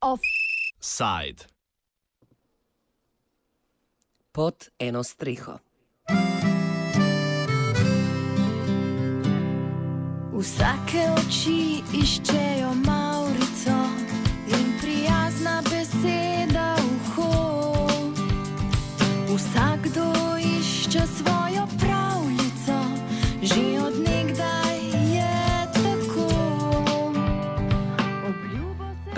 Offside. Pod eno streho. Vsake oči iščejo Maurico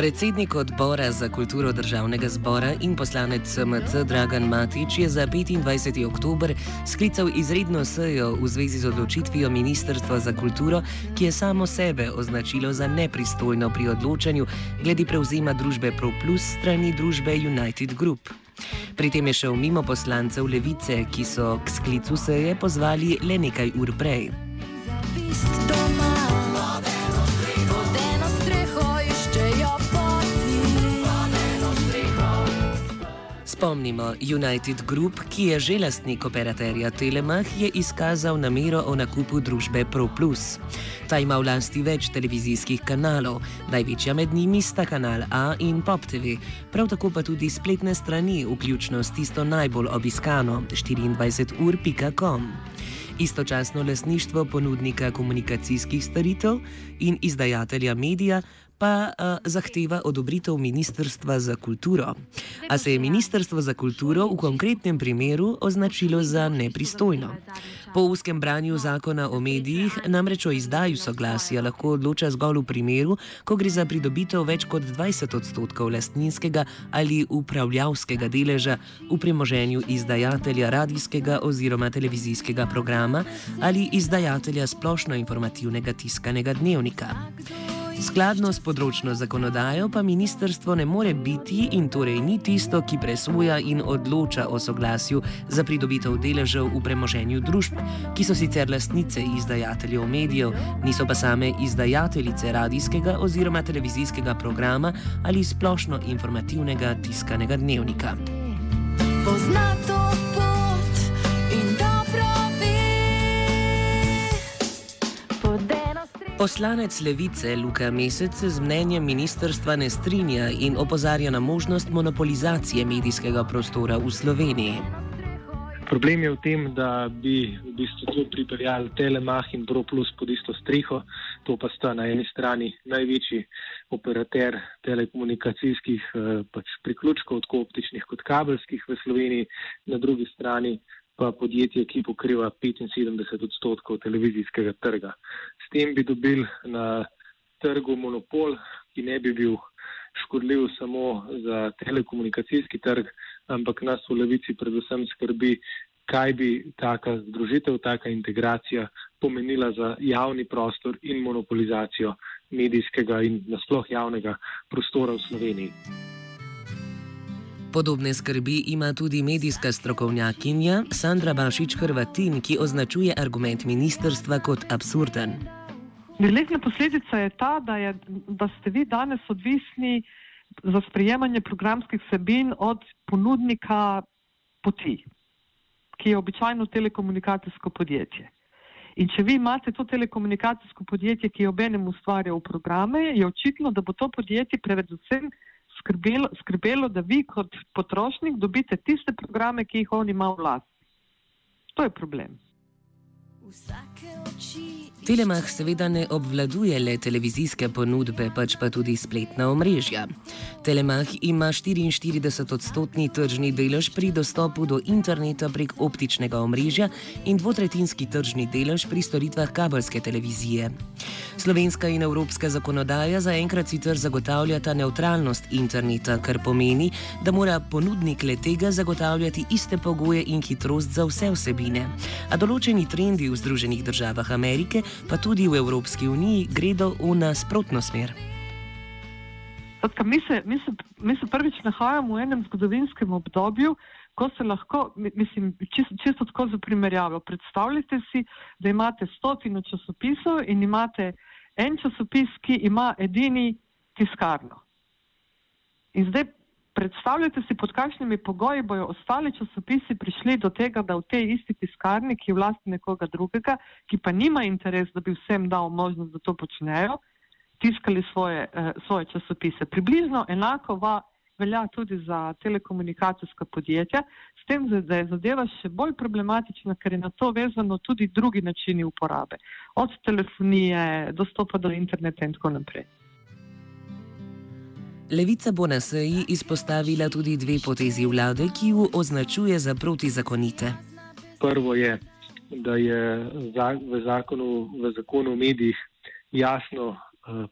Predsednik odbora za kulturo državnega zbora in poslanec SMC Dragan Matič je za 25. oktober sklical izredno sejo v zvezi z odločitvijo Ministrstva za kulturo, ki je samo sebe označilo za nepristojno pri odločanju glede prevzema družbe ProPlus strani družbe United Group. Pri tem je šel mimo poslancev levice, ki so k sklicu seje pozvali le nekaj ur prej. zavist doma. Spomnimo, United Group, ki je že lastnik operaterja Telemach, je izkazal namero o nakupu družbe ProPlus. Ta ima v lasti več televizijskih kanalov, največja med njimi sta kanal A in Pop TV, prav tako pa tudi spletne strani, vključno s tisto najbolj obiskano 24ur.com. Istočasno lasništvo ponudnika komunikacijskih storitev in izdajatelja medija pa uh, zahteva odobritev Ministrstva za kulturo. A se je Ministrstvo za kulturo v konkretnem primeru označilo za nepristojno. Po uskem branju zakona o medijih namreč o izdaju soglasja lahko odloča zgolj v primeru, ko gre za pridobitev več kot 20 odstotkov lastninskega ali upravljavskega deleža v premoženju izdajatelja radijskega oziroma televizijskega programa ali izdajatelja splošno informativnega tiskanega dnevnika. Skladno s področno zakonodajo pa ministrstvo ne more biti in torej ni tisto, ki presoja in odloča o soglasju za pridobitev deležev v premoženju družb, ki so sicer lastnice izdajateljev medijev, niso pa same izdajateljice radijskega oziroma televizijskega programa ali splošno informativnega tiskanega dnevnika. Pozna to Poslanec levice Luka Mesec se z mnenjem ministrstva ne strinja in opozarja na možnost monopolizacije medijskega prostora v Sloveniji. Problem je v tem, da bi v bistvu to pripeljali Telemach in ProPlus pod isto streho. To pa sta na eni strani največji operater telekomunikacijskih eh, pač priključkov, tako optičnih kot kabelskih v Sloveniji, na drugi strani pa podjetje, ki pokriva 75 odstotkov televizijskega trga. S tem bi dobili na trgu monopol, ki ne bi bil škodljiv samo za telekomunikacijski trg, ampak nas v levici predvsem skrbi, kaj bi taka združitev, taka integracija pomenila za javni prostor in monopolizacijo medijskega in nasploh javnega prostora v Sloveniji. Podobne skrbi ima tudi medijska strokovnjakinja Sandra Bašič Hrvatin, ki označuje argument ministrstva kot absurden. Neletna posledica je ta, da, je, da ste vi danes odvisni za sprejemanje programskih vsebin od ponudnika poti, ki je običajno telekomunikacijsko podjetje. In če vi imate to telekomunikacijsko podjetje, ki obenem ustvarja v programe, je očitno, da bo to podjetje predvsem skrbelo, skrbelo, da vi kot potrošnik dobite tiste programe, ki jih on ima v lasti. To je problem. Telemach seveda ne obvladuje le televizijske ponudbe, pač pa tudi spletna omrežja. Telemach ima 44-odstotni tržni delež pri dostopu do interneta prek optičnega omrežja in dvotretinski tržni delež pri storitvah kabelske televizije. Slovenska in evropska zakonodaja zaenkrat sicer zagotavljata neutralnost interneta, kar pomeni, da mora ponudnik le tega zagotavljati iste pogoje in hitrost za vse vsebine. A določeni trendi v Združenih državah Amerike pa tudi v Evropski uniji gredo v nasprotno smer. Skratka, mi, se, mi, se, mi se prvič nahajamo v enem zgodovinskem obdobju, ko se lahko, mi- mislim, čisto, čisto tako za primerjavo. Predstavljajte si, da imate stotino časopisov in imate en časopis, ki ima edini tiskarno. In zdaj Predstavljajte si, pod kakšnimi pogoji bojo ostali časopisi prišli do tega, da v tej isti tiskarni, ki je vlasti nekoga drugega, ki pa nima interes, da bi vsem dal možnost, da to počnejo, tiskali svoje, eh, svoje časopise. Približno enako va, velja tudi za telekomunikacijska podjetja, s tem, da je zadeva še bolj problematična, ker je na to vezano tudi drugi načini uporabe, od telefonije, dostopa do interneta in tako naprej. Levica bo na seji izpostavila tudi dve potezi vlade, ki ju označuje za protizakonite. Prvo je, da je v zakonu, v zakonu o medijih jasno uh,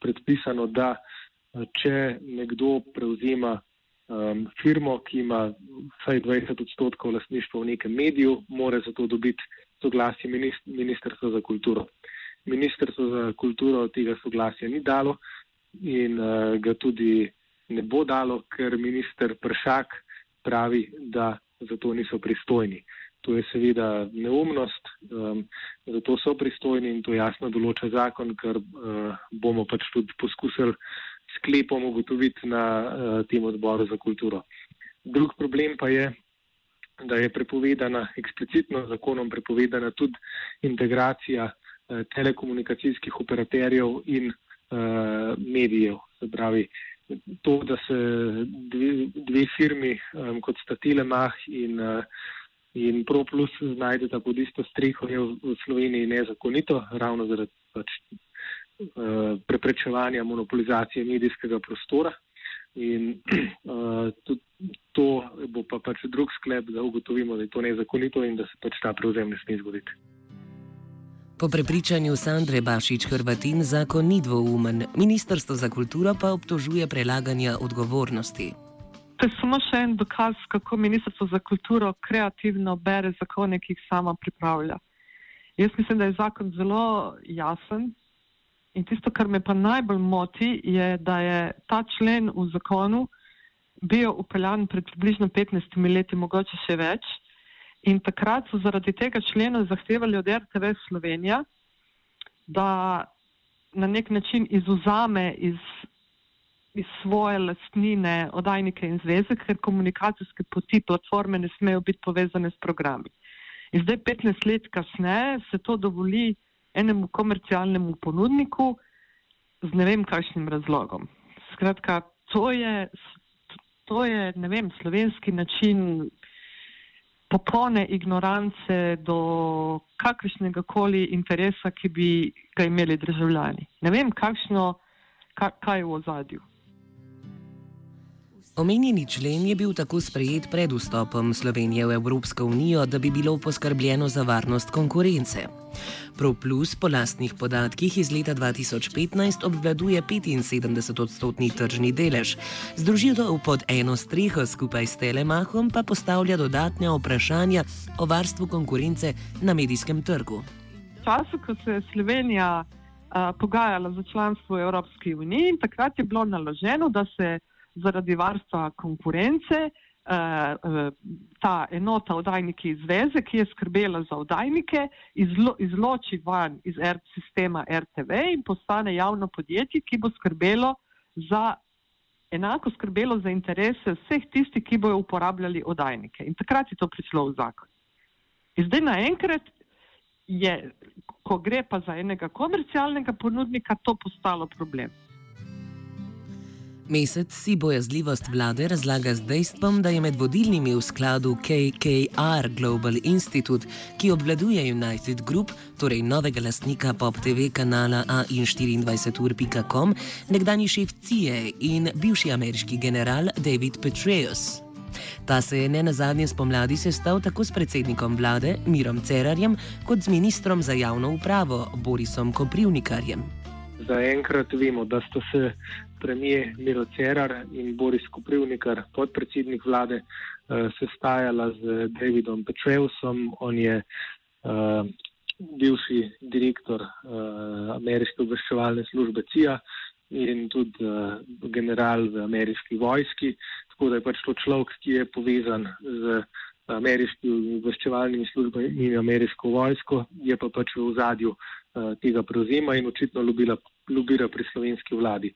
predpisano, da uh, če nekdo prevzema um, firmo, ki ima vsaj 20 odstotkov lastništva v nekem mediju, mora za to dobiti soglasje minist Ministrstva za kulturo. Ministrstvo za kulturo tega soglasja ni dalo in uh, ga tudi ne bo dalo, ker minister Pršak pravi, da za to niso pristojni. To je seveda neumnost, um, zato so pristojni in to jasno določa zakon, ker uh, bomo pač tudi poskusili sklepom ugotoviti na uh, tem odboru za kulturo. Drug problem pa je, da je prepovedana, eksplicitno zakonom prepovedana tudi integracija uh, telekomunikacijskih operaterjev in uh, medijev. Se pravi, to, da se dve, dve firmi, um, kot sta Telemach in, uh, in ProPlus, znajdeta pod isto streho, je v, v Sloveniji nezakonito, ravno zaradi pač, uh, preprečevanja monopolizacije medijskega prostora. In uh, tudi to bo pa pač drug sklep, da ugotovimo, da je to nezakonito in da se pač ta prevzem ne sme zgoditi. Po prepričanju Sandre Bašič Hrvatin zakon ni dvoumen, Ministrstvo za kulturo pa obtožuje prelaganja odgovornosti. To je samo še en dokaz, kako Ministrstvo za kulturo kreativno bere zakone, ki jih sama pripravlja. Jaz mislim, da je zakon zelo jasen in tisto, kar me pa najbolj moti, je, da je ta člen v zakonu bil upeljan pred približno 15 leti, mogoče še več. In takrat so zaradi tega člena zahtevali od RTV Slovenija, da na nek način izuzame iz, iz svoje lastnine oddajnike in zveze, ker komunikacijske poti platforme ne smejo biti povezane s programi. In zdaj, 15 let kasneje, se to dovoli enemu komercialnemu ponudniku z ne vem kakšnim razlogom. Skratka, to je, to je ne vem, slovenski način popolne ignorance do kakršnega koli interesa, ki bi ga imeli državljani. Ne vem, kakšno, ka, kaj je v ozadju. Omenjeni člen je bil tako sprejet pred vstopom Slovenije v Evropsko unijo, da bi bilo poskrbljeno za varnost konkurence. ProPlus po lastnih podatkih iz leta 2015 obvladuje 75-odstotni tržni delež, združitev pod eno streho skupaj s Telemahom pa postavlja dodatne vprašanja o varstvu konkurence na medijskem trgu. V času, ko se je Slovenija uh, pogajala za članstvo v Evropski uniji, takrat je bilo naloženo, da se zaradi varstva konkurence uh, ta enota oddajniki zveze, ki je skrbela za oddajnike, izlo, izloči van iz R sistema RTV in postane javno podjetje, ki bo skrbelo za. Enako skrbelo za interese vseh tistih, ki bodo uporabljali oddajnike. In takrat je to prišlo v zakon. In zdaj naenkrat je, ko gre pa za enega komercialnega ponudnika, to postalo problem. Mesec si bojazljivost vlade razlaga z dejstvom, da je med vodilnimi v skladu KKR Global Institute, ki obvladuje United Group, torej novega lastnika Pop TV kanala AI24ur.com, nekdani šef CIE in bivši ameriški general David Petraeus. Ta se je ne na zadnje spomladi sestal tako s predsednikom vlade Mirom Cerarjem kot z ministrom za javno upravo Borisom Koprivnikarjem. Zaenkrat vemo, da sta se premijer Miro Cerar in Boris Koprivnikar, podpredsednik vlade, uh, sestajala z Davidom Petreusom. On je uh, bivši direktor uh, ameriške obveščevalne službe CIA in tudi uh, general v ameriški vojski. Tako da je pač to človek, ki je povezan z ameriškimi obveščevalnimi službami in ameriško vojsko, je pa pač v ozadju uh, tega prevzema in očitno lobira, lobira pri slovenski vladi.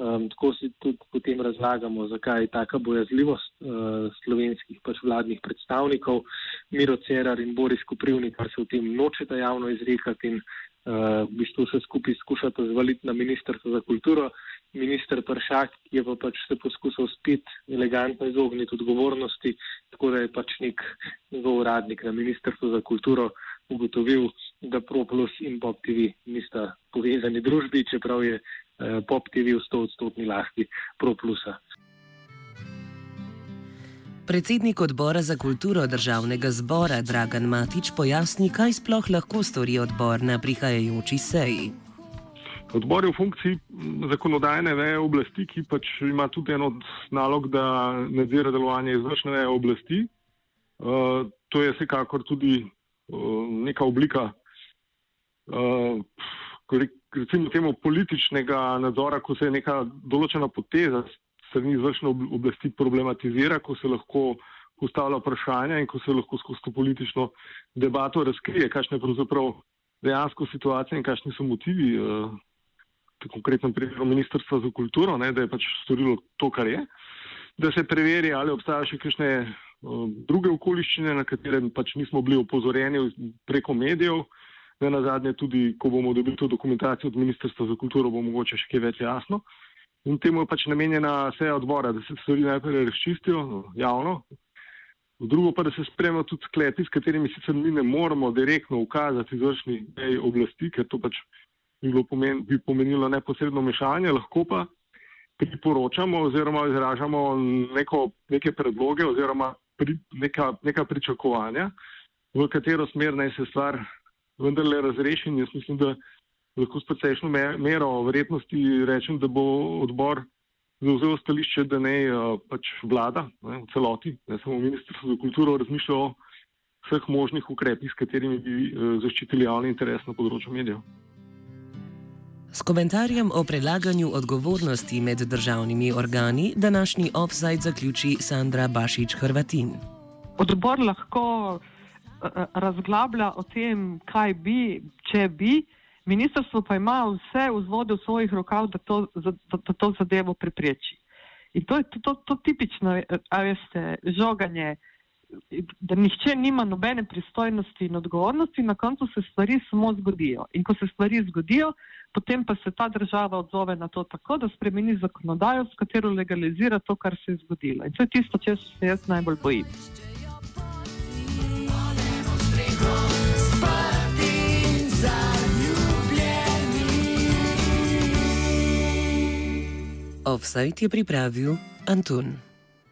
Um, tako si tudi potem razlagamo, zakaj je taka bojazljivost uh, slovenskih pač vladnih predstavnikov, Miro Cerar in Boris Koprivnik, kar se v tem nočeta javno izrekati in uh, v bistvu vse skupaj skušata zvaliti na Ministrstvo za kulturo. Minister Pršak je pa pač se poskusil spet elegantno izogniti odgovornosti, tako da je pač nek njegov uradnik na Ministrstvu za kulturo ugotovil, da ProPlus in Pop TV nista povezani družbi, čeprav je eh, Pop TV v 100 odstotni lasti ProPlusa. Predsednik odbora za kulturo državnega zbora Dragan Matič pojasni, kaj sploh lahko stori odbor na prihajajoči seji. Odbor je v funkciji zakonodajne veje oblasti, ki pač ima tudi eno od nalog, da nadzira delovanje izvršne veje oblasti. Uh, to je vsekakor tudi uh, neka oblika, recimo temu političnega nadzora, ko se neka določena poteza strani izvršne oblasti problematizira, ko se lahko postavlja vprašanja in ko se lahko skozi to politično debato razkrije, kakšna je pravzaprav dejansko situacija in kakšni so motivi. Uh, konkretnem primeru Ministrstva za kulturo, ne, da je pač storilo to, kar je, da se preveri, ali obstajajo še kakšne uh, druge okoliščine, na katere pač nismo bili opozorjeni preko medijev. Ne na zadnje, tudi ko bomo dobili to dokumentacijo od Ministrstva za kulturo, bo mogoče še kaj več jasno. In temu je pač namenjena seja odbora, da se stvari najprej razčistijo javno. Drugo pa, da se spremljajo tudi sklepi, s katerimi sicer mi ne moremo direktno ukazati izvršni oblasti, ker to pač bi, pomen, bi pomenilo neposredno mešanje, lahko pa priporočamo oziroma izražamo neko, neke predloge oziroma pri, neka, neka pričakovanja, v katero smer naj se stvar vendarle razreši. In jaz mislim, da lahko s precejšno mero verjetnosti rečem, da bo odbor zauzel stališče, da ne pač vlada ne, v celoti, ne samo ministrstvo za kulturo, razmišlja o vseh možnih ukrepih, s katerimi bi eh, zaščitili javni interes na področju medijev. S komentarjem o predlaganju odgovornosti med državnimi organi današnji offside zaključi Sandra Bašič Hrvatin. Odbor lahko eh, razglablja o tem, kaj bi, če bi, ministrstvo pa ima vse vzvode v svojih rokah, da to, da, da to zadevo prepreči. In to je to, to, to tipično, eh, a veste, žoganje, da nihče nima nobene pristojnosti in odgovornosti, na koncu se stvari samo zgodijo. In ko se stvari zgodijo, potem pa se ta država odzove na to tako, da spremeni zakonodajo, s katero legalizira to, kar se je zgodilo. In to je tisto, če se jaz najbolj bojim. Offside je pripravil Antun.